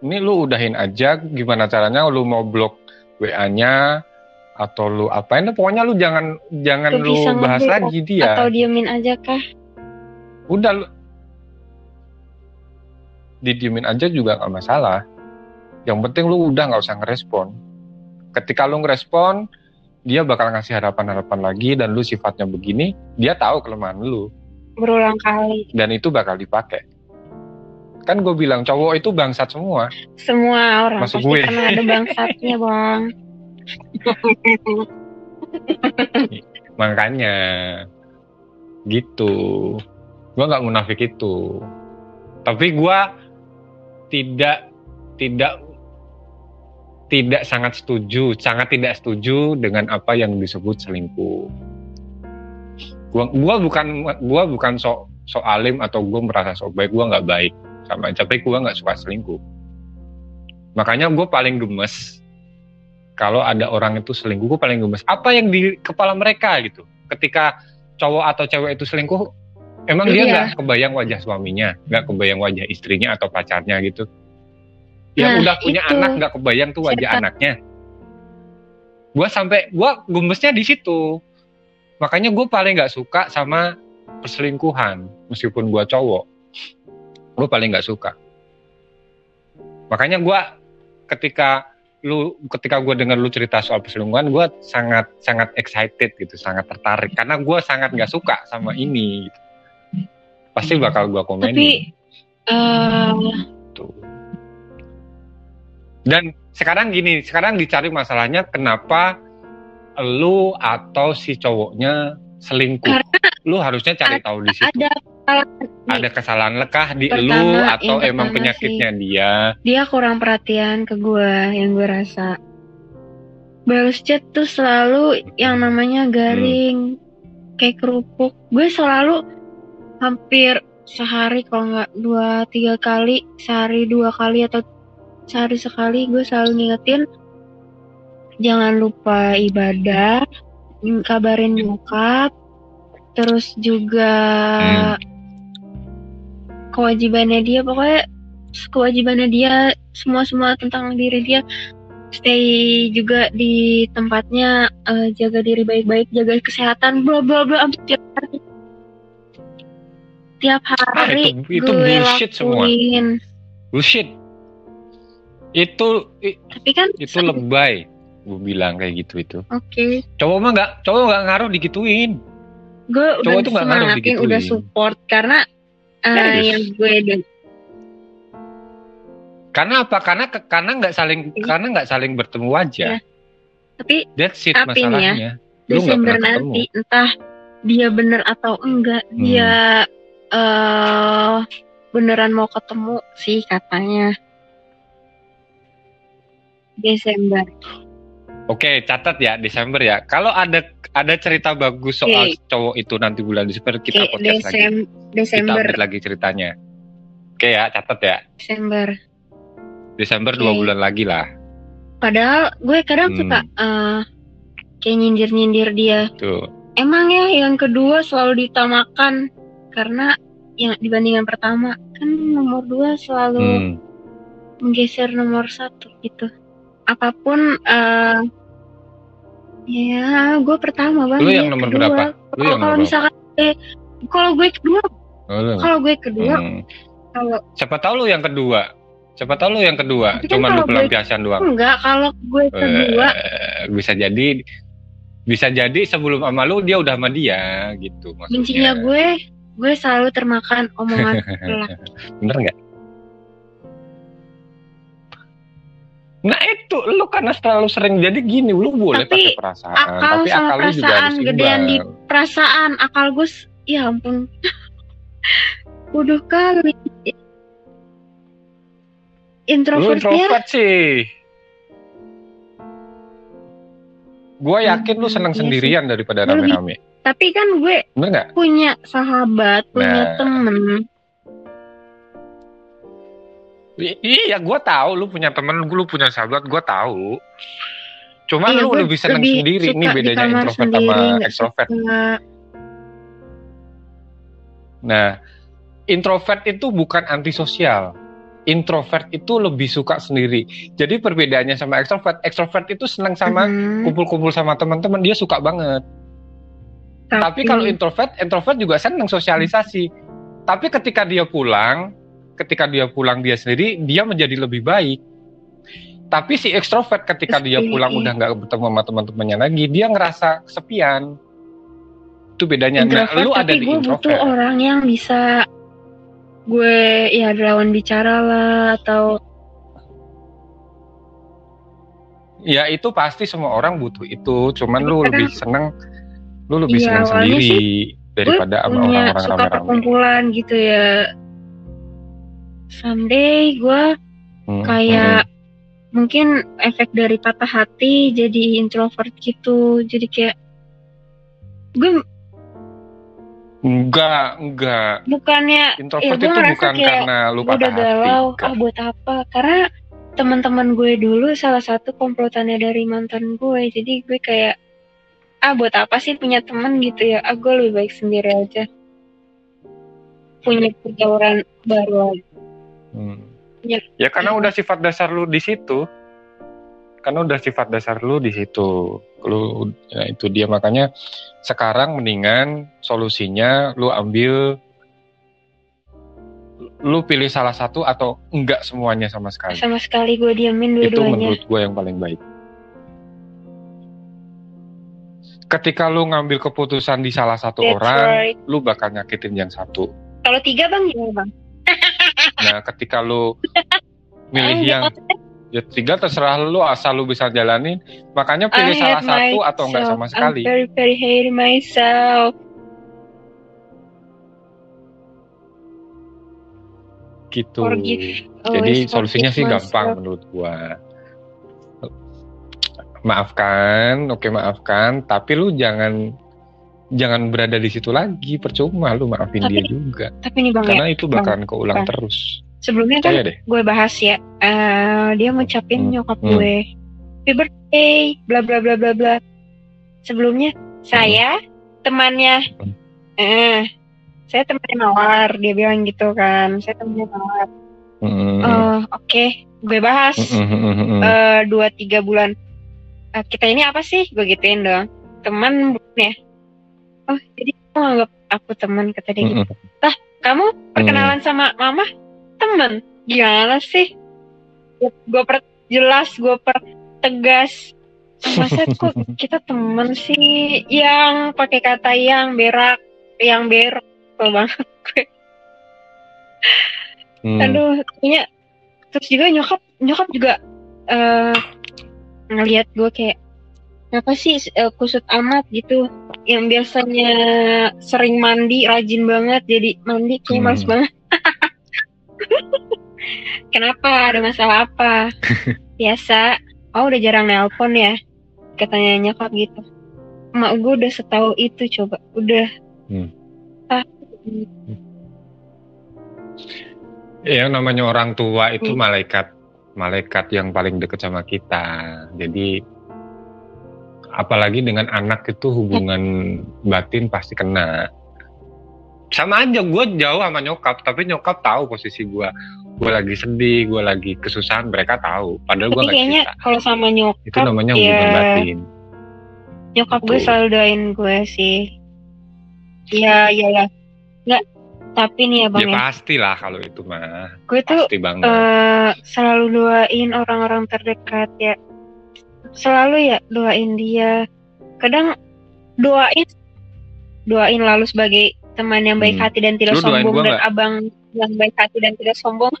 Ini lu udahin aja gimana caranya lu mau blok WA-nya atau lu apain pokoknya lu jangan jangan Lu lu bahas lagi dia. atau diemin aja kah Udah lu didiemin aja juga nggak masalah. Yang penting lu udah nggak usah ngerespon. Ketika lu ngerespon, dia bakal ngasih harapan-harapan lagi dan lu sifatnya begini, dia tahu kelemahan lu. berulang kali dan itu bakal dipakai. Kan gue bilang cowok itu bangsat semua. semua orang pasti gue. pernah ada bangsatnya bang [laughs] Makanya gitu. Gue nggak munafik itu. Tapi gue tidak tidak tidak sangat setuju, sangat tidak setuju dengan apa yang disebut selingkuh. Gua, gua bukan gua bukan sok sok alim atau gue merasa sok baik, gua nggak baik sama tapi gua nggak suka selingkuh. Makanya gue paling gemes kalau ada orang itu selingkuh, gue paling gemes. Apa yang di kepala mereka gitu? Ketika cowok atau cewek itu selingkuh, emang dia Iya. nggak kebayang wajah suaminya, nggak kebayang wajah istrinya atau pacarnya gitu? Yang Nah, udah punya itu. anak nggak kebayang tuh wajah Cerita. anaknya. Gue sampai gue gemesnya di situ. Makanya gue paling nggak suka sama perselingkuhan, meskipun gue cowok, gue paling nggak suka. Makanya gue ketika lu ketika gue dengar lu cerita soal perselingkuhan, gue sangat sangat excited gitu, sangat tertarik karena gue sangat nggak suka sama ini. Gitu. Pasti bakal gue komenin. tapi Tuh. Dan sekarang gini, sekarang dicari masalahnya kenapa lu atau si cowoknya selingkuh. Karena lu harusnya cari tahu di situ. ada kesalahan. Ada kesalahan lekah di Pertama, lu atau emang penyakitnya dia. dia kurang perhatian ke gue yang gue rasa balas chat tuh selalu yang namanya garing kayak kerupuk gue selalu hampir sehari kalau nggak dua tiga kali sehari dua kali atau sehari sekali gue selalu ngingetin jangan lupa ibadah kabarin nyokap terus juga kewajibannya dia pokoknya kewajibannya dia semua semua tentang diri dia stay juga di tempatnya eh, jaga diri baik-baik jaga kesehatan bla bla bla tiap hari. tiap hari itu- itu gue bullshit semua. lakuin. bullshit itu i- Tapi kan itu lebay gue bilang kayak gitu itu. Oke, cowok mah nggak cowok nggak ngaruh digituin. Gue Cowok udah tuh nggak ngaruh digituin. udah support karena eh, Serius? yang gue den- karena apa? Karena ke- karena nggak saling Iya. karena nggak saling bertemu wajah tapi that's it ya, masalahnya. Lu nggak Desember pernah ketemu. nanti entah dia bener atau enggak Hmm. dia eh beneran mau ketemu sih katanya. Desember Oke, catat ya Desember ya. Kalau ada ada cerita bagus soal Oke. cowok itu nanti bulan Desember kita Oke, podcast lagi. Desem Kita Desember update lagi ceritanya. Oke ya, catat ya. Desember Desember dua Oke. bulan lagi lah. padahal gue kadang Hmm. suka eh kayak nyindir-nyindir dia Tuh. emang ya yang kedua selalu ditamakan karena yang dibandingkan pertama kan nomor dua selalu Hmm. menggeser nomor satu gitu apa pun eh ya gue pertama bang Lu yang nomor kedua. berapa? Lu yang kalau misalkan eh, kalau gue kedua Oh, kalau gue kedua Hmm. kalau Siapa tahu lu yang kedua. Siapa tahu lu yang kedua. Tapi kan Cuman lu pelampiasan doang. enggak kalau gue kedua Eh, bisa jadi bisa jadi sebelum sama lu dia udah sama dia gitu maksudnya. bencinya gue gue selalu termakan omongan [laughs] lelaki. Bener nggak? Nah itu lu karena terlalu sering jadi gini, lu boleh Tapi pakai perasaan, akal tapi akal lu juga perasaan harus gedean di- perasaan akal gue s- ya ampun [laughs] bodoh kali Lu introvert ya introvert sih. Gua yakin lu seneng Hmm, iya sih. sendirian daripada Gue lebih- rame-rame. tapi kan gue punya sahabat punya Nah. temen I- iya, gua tahu lu punya temen, lu punya sahabat, gua tahu. Cuman Iya, lu gue lebih seneng lebih sendiri. Ini bedanya introvert sendiri, sama extrovert. suka Nah, introvert itu bukan antisosial. Introvert itu lebih suka sendiri. Jadi perbedaannya sama extrovert, extrovert itu senang sama Mhm. kumpul-kumpul sama teman-teman, dia suka banget. Tapi kalau introvert, introvert juga senang sosialisasi. Tapi ketika dia pulang, ketika dia pulang dia sendiri, dia menjadi lebih baik. Tapi si ekstrovert ketika dia pulang udah nggak bertemu sama teman-temannya lagi, dia ngerasa kesepian. Itu bedanya. introvert nah, lu ada tapi di gue butuh introvert. orang yang bisa gue ya lawan bicara lah atau Ya itu pasti semua orang butuh itu. Cuman lu Karena- lebih seneng, lu lebih Iya, seneng sendiri daripada sama orang-orang suka rame-rame. perkumpulan gitu ya someday gue Hmm, kayak mungkin efek dari patah hati jadi introvert gitu jadi kayak gue hmm. Enggak, enggak. bukannya Introvert Iya, gua itu bukan kayak karena lu patah udah galau hati. ah buat apa karena teman-teman gue dulu salah satu komplotannya dari mantan gue jadi gue kayak ah buat apa sih punya teman gitu ya ah gue lebih baik sendiri aja punya pergaulan baru aja Hmm. Ya. Ya karena udah sifat dasar lu di situ. Karena udah sifat dasar lu di situ. Lu ya itu dia makanya sekarang mendingan solusinya lu ambil lu pilih salah satu atau enggak semuanya sama sekali. sama sekali gue diamin Itu dua-duanya menurut gue yang paling baik. Ketika lu ngambil keputusan di salah satu That's orang, right. lu bakal nyakitin yang satu. kalau tiga bang gimana bang Nah, ketika lu [laughs] milih yang ya tiga terserah lu asal lu bisa jalanin. Makanya pilih I salah satu atau enggak myself. sama sekali. I'm very very hate myself Gitu. Forgive. Jadi Always solusinya sih forgive gampang myself. menurut gua. Maafkan, oke maafkan, tapi lu jangan jangan berada di situ lagi, percuma lu maafin Tapi- dia juga. tapi nih bang ya Karena itu bakalan keulang Bang. terus. sebelumnya kan Percaya deh. gue bahas ya eh dia ngucapin Hmm, nyokap hmm. gue happy birthday bla bla bla bla bla sebelumnya saya temannya Hmm. eh saya temannya mawar dia bilang gitu kan saya temannya mawar Mm, oh oke gue bahas mm, mm, mm, mm, mm. eh dua tiga bulan Eh, kita ini apa sih gue gituin dong teman bukan ya oh jadi kamu anggap aku teman kata dia gitu. Mm. kamu perkenalan sama mama? Temen gimana sih? Gue per jelas gue per tegas masa [laughs] kok kita temen sih? Yang pakai kata yang berak yang berak banget gue. Hmm. aduh kayaknya terus juga nyokap nyokap juga eh ngelihat gue kayak apa sih eh, kusut amat gitu yang biasanya sering mandi rajin banget jadi mandi kayak Hmm. males banget. [laughs] Kenapa? Ada masalah apa? [laughs] Biasa. Oh udah jarang nelpon ya katanya nyokap gitu. Emak gue udah setahu itu coba. Udah. Hmm. ah. Ya namanya orang tua itu Hmm. malaikat, malaikat yang paling dekat sama kita. Jadi apalagi dengan anak itu hubungan batin pasti kena. Sama aja gue jauh sama nyokap, tapi nyokap tahu posisi gue. Gue lagi sedih, gue lagi kesusahan, mereka tahu. Padahal gue kayaknya kalau sama nyokap Itu namanya hubungan ya batin. nyokap gue Betul. selalu doain gue sih iya iyalah nggak tapi nih ya Ya bang ya, pastilah kalau itu mah, gue tuh pasti banget. eh, selalu doain orang-orang terdekat ya selalu ya doain dia kadang doain doain lalu sebagai teman yang baik Hmm. hati dan tidak Lu sombong gua dan nggak? abang yang baik hati dan tidak sombong [laughs]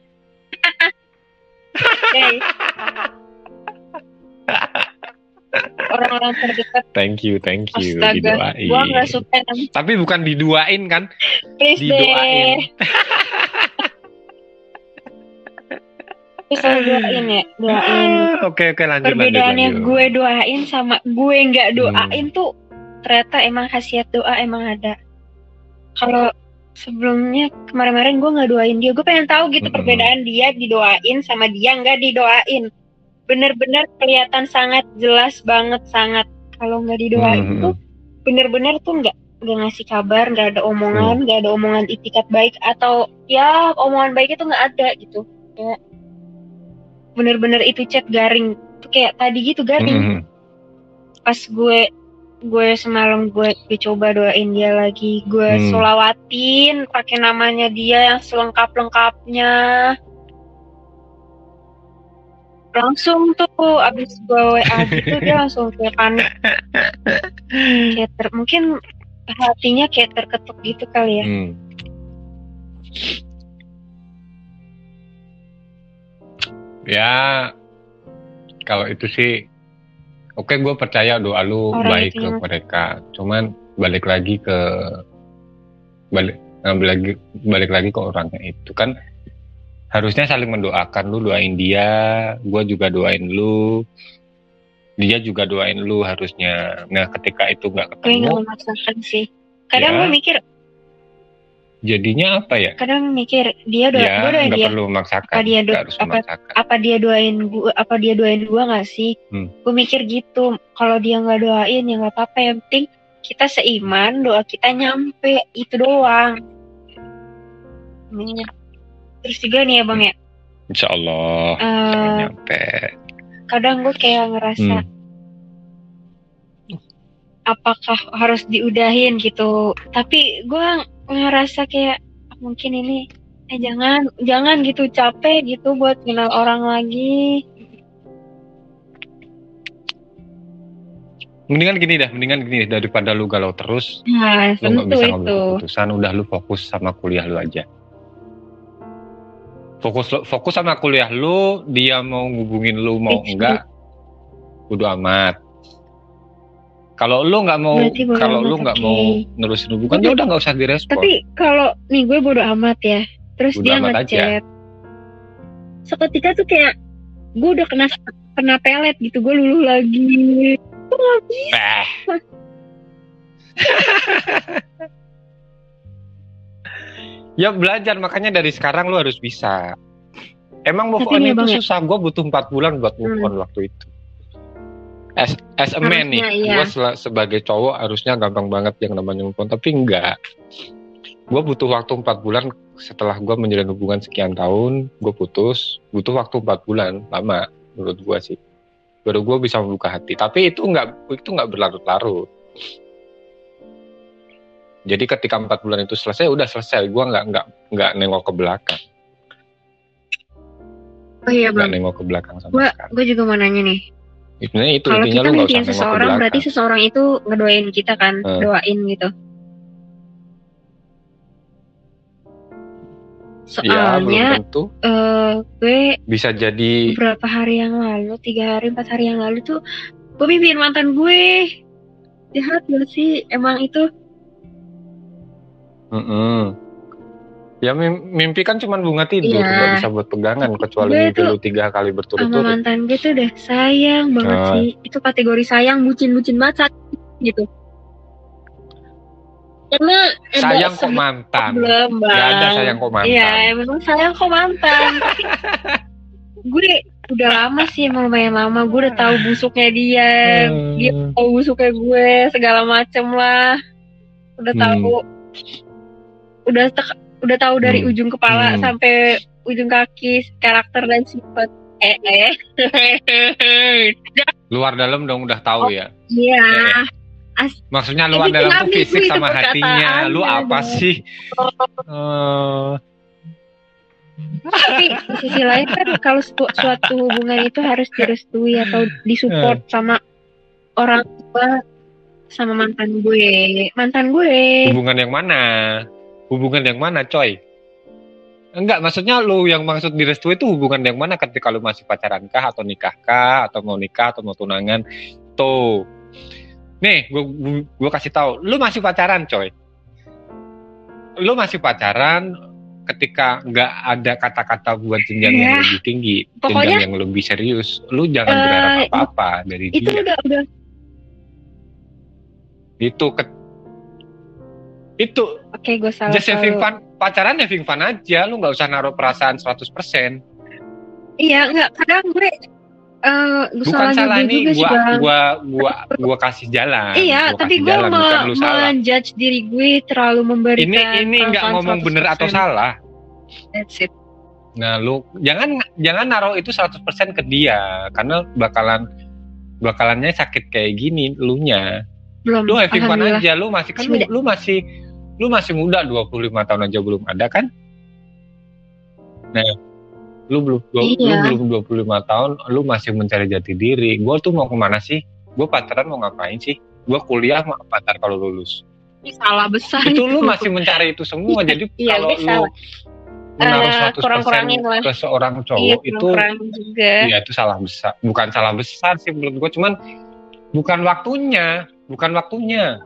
orang-orang terdekat Thank you, thank you, astaga didoain. gue nggak suka Tapi bukan diduain kan, please deh didoain. [laughs] Selalu doain ya doain Oke oke lanjut perbedaannya lanjut, lanjut. gue doain sama gue nggak doain Hmm. tuh ternyata emang khasiat doa emang ada kalau sebelumnya kemarin-kemarin gue nggak doain dia gue pengen tahu gitu Mm-mm. perbedaan dia didoain sama dia nggak didoain bener-bener kelihatan sangat jelas banget sangat kalau nggak didoain Mm-mm. tuh bener-bener tuh nggak nggak ngasih kabar nggak ada Hmm. omongan nggak ada omongan itikat baik atau ya omongan baik itu nggak ada gitu kayak bener-bener itu chat garing tuh kayak tadi gitu garing Mm-mm. pas gue gue semalam gue, gue coba doain dia lagi gue Hmm. solawatin pakai namanya dia yang selengkap lengkapnya langsung tuh abis gue wa gitu dia langsung kayak panik kayak ter- mungkin hatinya kayak terketuk gitu kali ya Hmm. Ya, kalau itu sih, oke gue percaya doa lu Orang baik ke yang- mereka. Cuman balik lagi ke balik ngambil lagi balik lagi ke orangnya itu kan harusnya saling mendoakan lu doain dia, gue juga doain lu, dia juga doain lu harusnya. Nah ketika itu nggak gue nggak ketemu, memaksakan sih kadang Ya. gue mikir jadinya apa ya? kadang mikir dia doa Ya gue doain dia perlu memaksakan, Apa dia do- harus apa- memaksakan. apa dia doain gua apa dia doain gua nggak sih Hmm. gue mikir gitu kalau dia nggak doain ya nggak apa-apa yang penting kita seiman doa kita nyampe itu doang terus juga nih ya bang ya Insya Allah eh, nyampe. kadang gue kayak ngerasa Hmm. Apakah harus diudahin gitu tapi gue ngerasa kayak "Ah, mungkin ini eh jangan jangan gitu capek gitu buat kenal orang lagi Mendingan gini dah, mendingan gini daripada lu galau terus, nah lu nggak bisa itu ngambil keputusan, udah lu fokus sama kuliah lu aja. Fokus lu- fokus sama kuliah lu, dia mau ngubungin lu mau Fix, enggak, udah amat. Kalau lu nggak mau, kalau lu nggak mau nerusin hubungan, ya udah nggak usah direspon. Tapi kalau nih gue bodo amat ya. Terus Bodo dia ngechat. Seketika tuh kayak gue udah kena kena pelet gitu. Gue luluh lagi. Gue gak bisa. Eh. [laughs] ya belajar makanya dari sekarang lu harus bisa. Emang move Tapi on nih, itu susah. Gue butuh 4 bulan buat move Hmm. on waktu itu. As, as a man nih, iya. gue sebagai cowok harusnya gampang banget yang namanya move on, tapi enggak. Gue butuh waktu 4 bulan setelah gue menjalin hubungan sekian tahun, gue putus, butuh waktu 4 bulan, lama menurut gue sih. Baru gue bisa membuka hati. Tapi itu enggak itu enggak berlarut-larut. Jadi ketika empat bulan itu selesai, udah selesai. Gue nggak nggak nggak nengok ke belakang, Oh iya nggak bang. nengok ke belakang sama Gue sekali. gue juga mau nanya nih. Sebenarnya itu Kalau kita ke seseorang, berarti seseorang itu ngedoain kita kan, Hmm. doain gitu. Iya, Soalnya tentu. eh gue Bisa jadi beberapa hari yang lalu, tiga hari, empat hari yang lalu tuh, gue mimpiin mantan gue. Jahat gak sih? Emang itu Mm-mm. Ya mim- mimpi kan cuma bunga tidur, Iya. nggak bisa buat pegangan kecuali Gue mimpi tuh lu tiga kali sama berturut-turut. mantan gue tuh udah sayang banget Ah. sih. Itu kategori sayang, bucin-bucin banget gitu. Karena Sayang kok mantan. Bang. Gak ada sayang kok mantan. Iya, emang sayang kok mantan. [laughs] Gue udah lama sih, emang lumayan lama. Gue udah tahu busuknya dia, Hmm. dia tahu busuknya gue, segala macem lah. Udah Hmm. tahu, udah tek- udah tahu dari Hmm. ujung kepala Hmm. sampai ujung kaki, karakter dan sifat. Eh, eh. [laughs] Luar dalam dong udah tahu ya. Iya. Maksudnya luar Ini dalam tuh fisik sama hatinya. Lu apa Bang. sih? Eh, Tapi di sisi lain kan kalau su- suatu hubungan itu harus direstui atau disupport sama orang tua sama mantan gue. Mantan gue. hubungan yang mana? Hubungan yang mana, coy? Enggak, maksudnya lu yang maksud direstui itu hubungan yang mana ketika lu masih pacaran kah atau nikah kah atau mau nikah atau mau tunangan? Tuh. Nih, gua gua, gua kasih tahu, lu masih pacaran, coy. Lu masih pacaran ketika nggak ada kata-kata buat jenjang yang Iya. lebih tinggi, Pokoknya- jenjang yang lebih serius. Lu jangan Eh, berharap apa-apa dari Itu dia. udah udah Itu ke itu oke gue salah. Just having fun, pacaran having fun aja, lu nggak usah naruh perasaan 100%. Iya enggak kadang gue eh gue Bukan salah gue nih, gua, Bang. gua, gua, gua kasih jalan. Iya, Gua tapi gue jalan, me menjudge diri gue terlalu memberikan. Ini ini nggak ngomong bener atau 100%. salah. That's it. Nah, lu jangan jangan naruh itu 100% ke dia karena bakalan bakalannya sakit kayak gini lu nya. Belum. Lu having fun aja, lu masih kan lu, lu masih lu masih muda 25 tahun aja belum ada kan? Nah, lu belum lu, Iya. lu belum 25 tahun, lu masih mencari jati diri. Gua tuh mau ke mana sih? Gue pacaran mau ngapain sih? Gue kuliah mau pacar kalau lulus. Ini salah besar. Itu lu masih mencari itu semua. [laughs] Jadi Iya, kalau gue lu salah. menaruh Eh, 100% kurang-kurangin lah. ke seorang Iya, cowok itu kurang juga. ya itu salah besar. Bukan salah besar sih menurut gue, cuman bukan waktunya, bukan waktunya.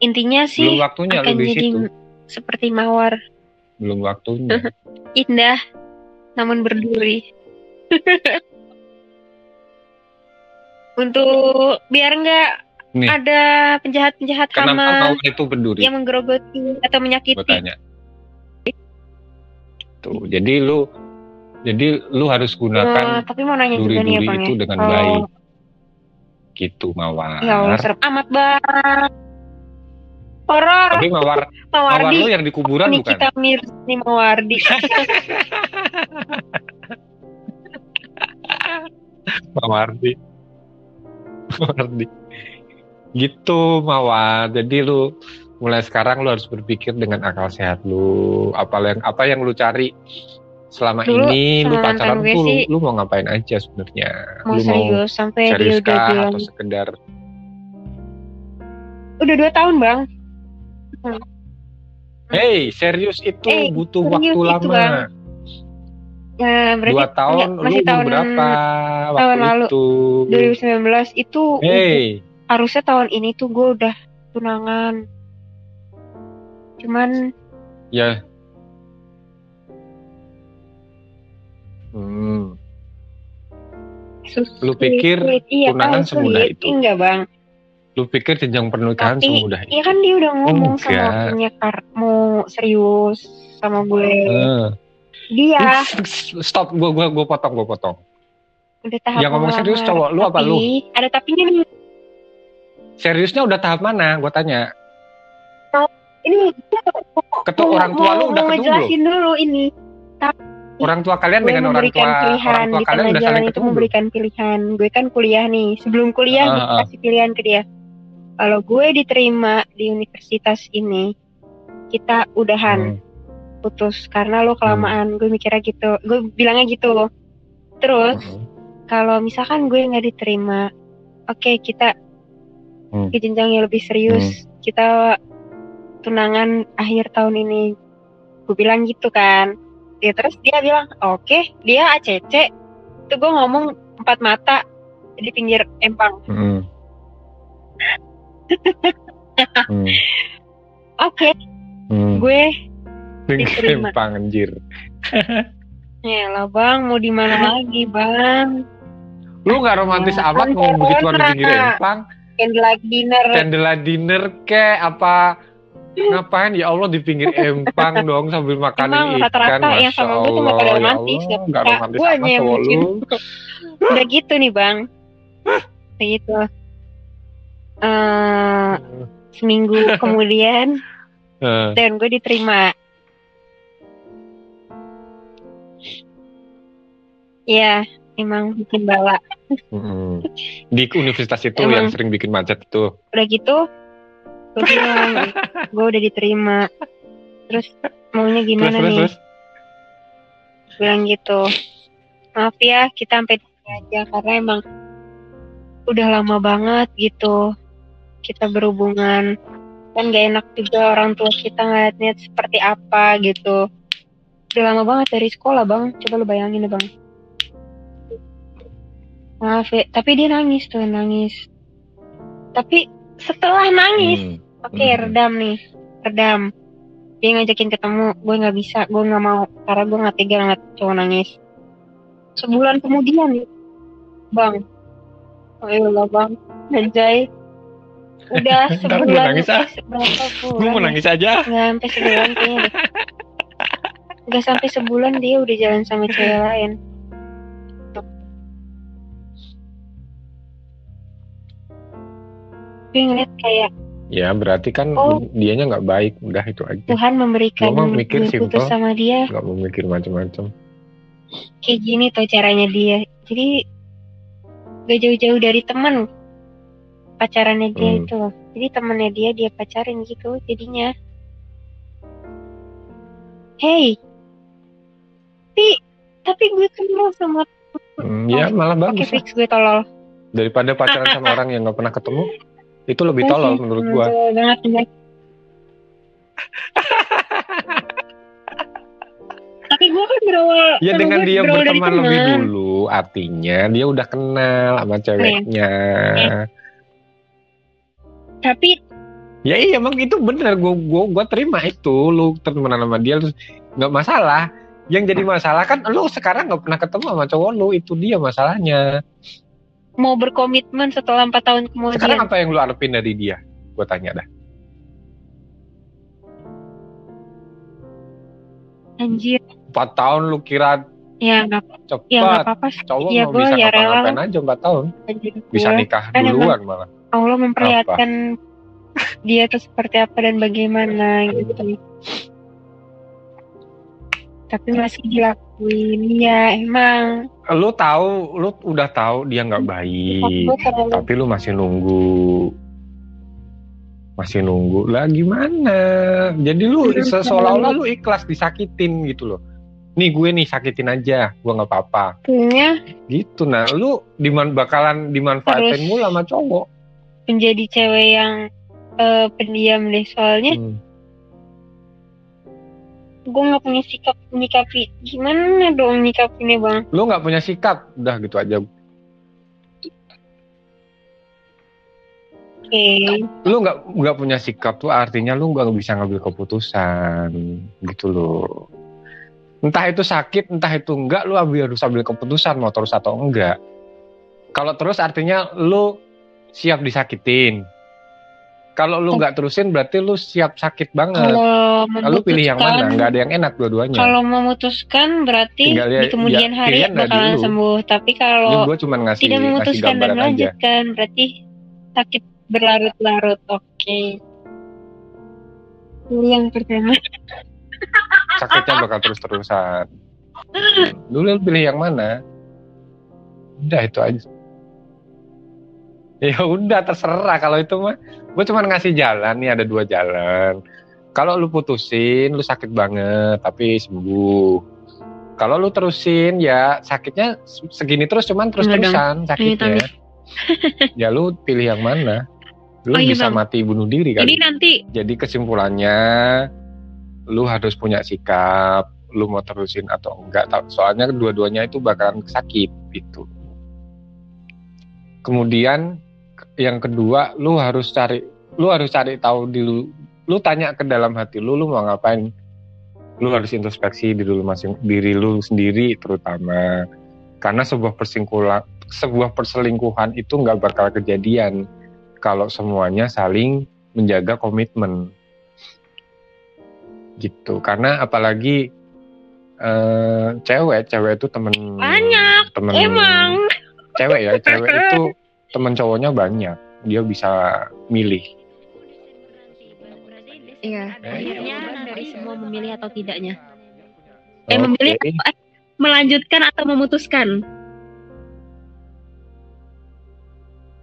Intinya Belum sih waktunya lu akan di jadi situ. seperti mawar Belum waktunya. [laughs] indah namun berduri. [laughs] Untuk biar nggak Nih. ada penjahat-penjahat hama itu berduri? yang menggerogoti atau menyakiti. tanya. Tuh, jadi lu jadi lu harus gunakan tapi mau nanya juga nih ya bang itu ya. dengan Kalau- baik. Gitu mawar. Ya Allah serem amat bang. Horor, Tapi mawar mawar Mawardi. lu yang di kuburan Ini bukan? kita mirip nih Mawardi. [laughs] Mawardi. Mawardi. Gitu Mawar. Jadi lu mulai sekarang lu harus berpikir dengan akal sehat lu. Apa yang apa yang lu cari selama Dulu ini lu pacaran tuh lu, sih lu mau ngapain aja sebenarnya? Mau lu mau serius sampai dia serius udah kah bilang atau sekedar udah dua tahun bang. Hey, serius itu Eh, butuh serius waktu itu, lama. Bang. Ya, berarti Dua tahun, enggak, masih tahun berapa waktu tahun lalu. itu? 2019 itu Hey, harusnya tahun ini tuh gue udah tunangan. Cuman ya. Hmm. sulit. Lu pikir iya, tunangan kan, semudah sulit. itu? Enggak bang. Lu pikir jenjang pernikahan Tapi, semudah itu? Iya kan dia udah ngomong sama Enggak. punya kar mau serius sama gue. Eh. Dia Stop, gua gua gua potong, gua potong. udah tahap Yang ngomong serius cowok lu apa Tapi, lu? Ada tapinya nih. Seriusnya udah tahap mana? Gua tanya. Ini Ketua orang tua lu udah ketemu belum? ngejelasin dulu ini. Orang tua kalian gue dengan orang tua pilihan orang tua di kalian udah jalan saling itu ketemu memberikan pilihan gue kan kuliah nih sebelum kuliah Ah, gue ah. kasih pilihan ke dia kalau gue diterima di universitas ini kita udahan Hmm. putus. Karena lo kelamaan gue mikirnya gitu. Gue bilangnya gitu terus Hmm. kalau misalkan gue nggak diterima oke kita Hmm. ke jenjang yang lebih serius. Kita tunangan akhir tahun ini. Gue bilang gitu kan. Ya terus dia bilang oke dia ACC itu gue ngomong empat mata di pinggir empang. Hmm. Hmm. oke Hmm. gue diterima. empang anjir. [laughs] ya lah bang mau di mana lagi bang Lu nggak romantis Ya, amat ngomong begituan di pinggir empang? candlelight dinner Candlelight dinner ke apa? Ngapain ya Allah di pinggir empang [laughs] dong sambil makanin Emang ikan. rata-rata yang sama gue Allah, pada ya romantis, Allah, nggak nggak pernah. romantis Gue amat [laughs] udah gitu nih bang udah gitu Eh, seminggu kemudian [laughs] Eh, dan gue diterima ya emang bikin bala mm. Di universitas itu Emang. yang sering bikin macet itu. udah gitu gue bilang gue udah diterima terus maunya Terus gimana terus nih terus. bilang gitu maaf ya kita sampai aja karena emang udah lama banget gitu kita berhubungan. Kan gak enak juga orang tua kita ngeliatnya seperti apa gitu. Udah lama banget dari sekolah bang. Coba lu bayangin deh bang. Maaf ya tapi dia nangis tuh nangis. Tapi setelah nangis Hmm. Oke, Hmm. redam nih, redam. Dia ngajakin ketemu, gue nggak bisa, gue nggak mau, karena gue nggak tega ngeliat cowok nangis. Sebulan kemudian nih, bang, oh iya bang, Anjay, udah Ntar gue sebulan, nangis ah. Gue mau nangis aja. Nggak sampai sebulan kayaknya deh. Nggak sampai sebulan dia udah jalan sama cewek lain. Gue ngeliat kayak Ya berarti kan Oh. dianya nggak baik. Udah itu aja. Tuhan memberikan mah mikir gue putus sama dia Nggak mau mikir macam-macam. kayak gini tuh caranya dia jadi gak jauh-jauh dari teman pacarannya dia Hmm. itu loh jadi temannya dia dia pacarin gitu jadinya hey tapi tapi gue kenal sama Hmm, ya malah bagus. lah. fix gue tolol Daripada pacaran sama orang yang nggak pernah ketemu, itu lebih tolol menurut enggak. tapi gue kan berawal Ya dengan gue dia berteman lebih dulu, artinya dia udah kenal sama ceweknya. Tapi Ya iya emang itu bener, gua gua gua terima itu, lu temenan sama dia terus nggak masalah. Yang jadi masalah kan lu sekarang nggak pernah ketemu sama cowok lu, itu dia masalahnya. mau berkomitmen setelah empat tahun kemudian Sekarang apa yang lu harapin dari dia? Gua tanya dah. anjir Empat tahun lu kira ya nggak cepat. ya nggak apa-apa sih Cowok ya mau gue bisa ya ngapa-ngapain aja empat tahun. anjir Bisa gue. nikah Kan emang- duluan malah. Allah memperlihatkan dia tuh seperti apa dan bagaimana gitu. Tapi masih dilakuin. Ya emang. Lu tahu, lu udah tahu dia nggak baik. Terlalu tapi lu masih nunggu. Masih nunggu. Lah gimana? Jadi lu Terus se- seolah-olah lu ikhlas disakitin gitu loh. Nih gue nih sakitin aja. Gue nggak apa-apa. Punya gitu nah. Lu diman bakalan dimanfaatin Terus- mulu sama cowok menjadi cewek yang eh, pendiam deh. Soalnya Hmm. gue nggak punya sikap menyikapi gimana dong nyikapinnya bang? Lu nggak punya sikap? Udah gitu aja. Oke. Lu nggak nggak punya sikap tuh artinya lu nggak bisa ngambil keputusan. Gitu loh. Entah itu sakit entah itu enggak lu harus ambil keputusan mau terus atau enggak kalau terus artinya lu siap disakitin. Kalau lu nggak terusin berarti lu siap sakit banget. Kalau lu pilih yang mana? nggak ada yang enak dua-duanya. Kalau memutuskan berarti Tinggal ya- di kemudian ya, hari bakalan sembuh. Tapi kalau ngasih tidak ngasih memutuskan dan gambaran aja. melanjutkan berarti sakit berlarut-larut. Oke. Ini yang pertama. [laughs] Sakitnya bakal terus-terusan. Dulu lu pilih yang mana? Udah itu aja [laughs] ya udah terserah. Kalau itu mah gue cuma ngasih jalan nih ada dua jalan. Kalau lu putusin lu sakit banget tapi sembuh. Kalau lu terusin ya sakitnya segini terus cuman terus terusan sakitnya. [laughs] ya lu pilih yang mana. Lu oh, iya bisa bang. mati bunuh diri kan jadi nanti jadi kesimpulannya lu harus punya sikap lu mau terusin atau enggak. Soalnya dua-duanya itu bakalan sakit gitu. Kemudian yang kedua lu harus cari lu harus cari tahu di lu. Lu tanya ke dalam hati lu lu mau ngapain? Lu harus introspeksi diri lu masing diri lu sendiri terutama. Karena sebuah persingkulan sebuah perselingkuhan itu nggak bakal kejadian kalau semuanya saling menjaga komitmen. Gitu. Karena apalagi uh, cewek cewek itu temen banyak. temen emang. cewek ya cewek itu [laughs] temen cowoknya banyak dia bisa milih. Iya. Akhirnya dari semua memilih atau tidaknya? Eh okay. memilih atau, eh, melanjutkan atau memutuskan?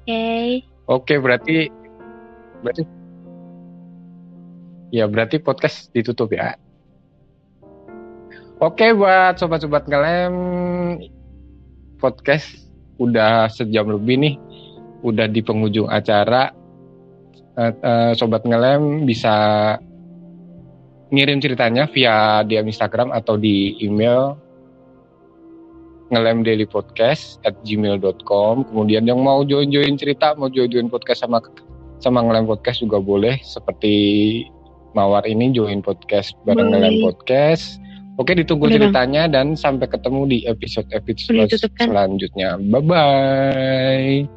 Oke. Okay. oke okay, berarti berarti ya berarti podcast ditutup ya. Oke buat sobat-sobat ngelem podcast udah sejam lebih nih, udah di penghujung acara. Uh, uh, sobat ngelem bisa ngirim ceritanya via DM Instagram atau di email ngelemdailypodcast at gmail.com kemudian yang mau join-join cerita mau join-join podcast sama sama ngelem podcast juga boleh seperti mawar ini join podcast bareng ngelem podcast Oke, ditunggu Udah ceritanya bang. dan sampai ketemu di episode-episode selanjutnya. Bye bye.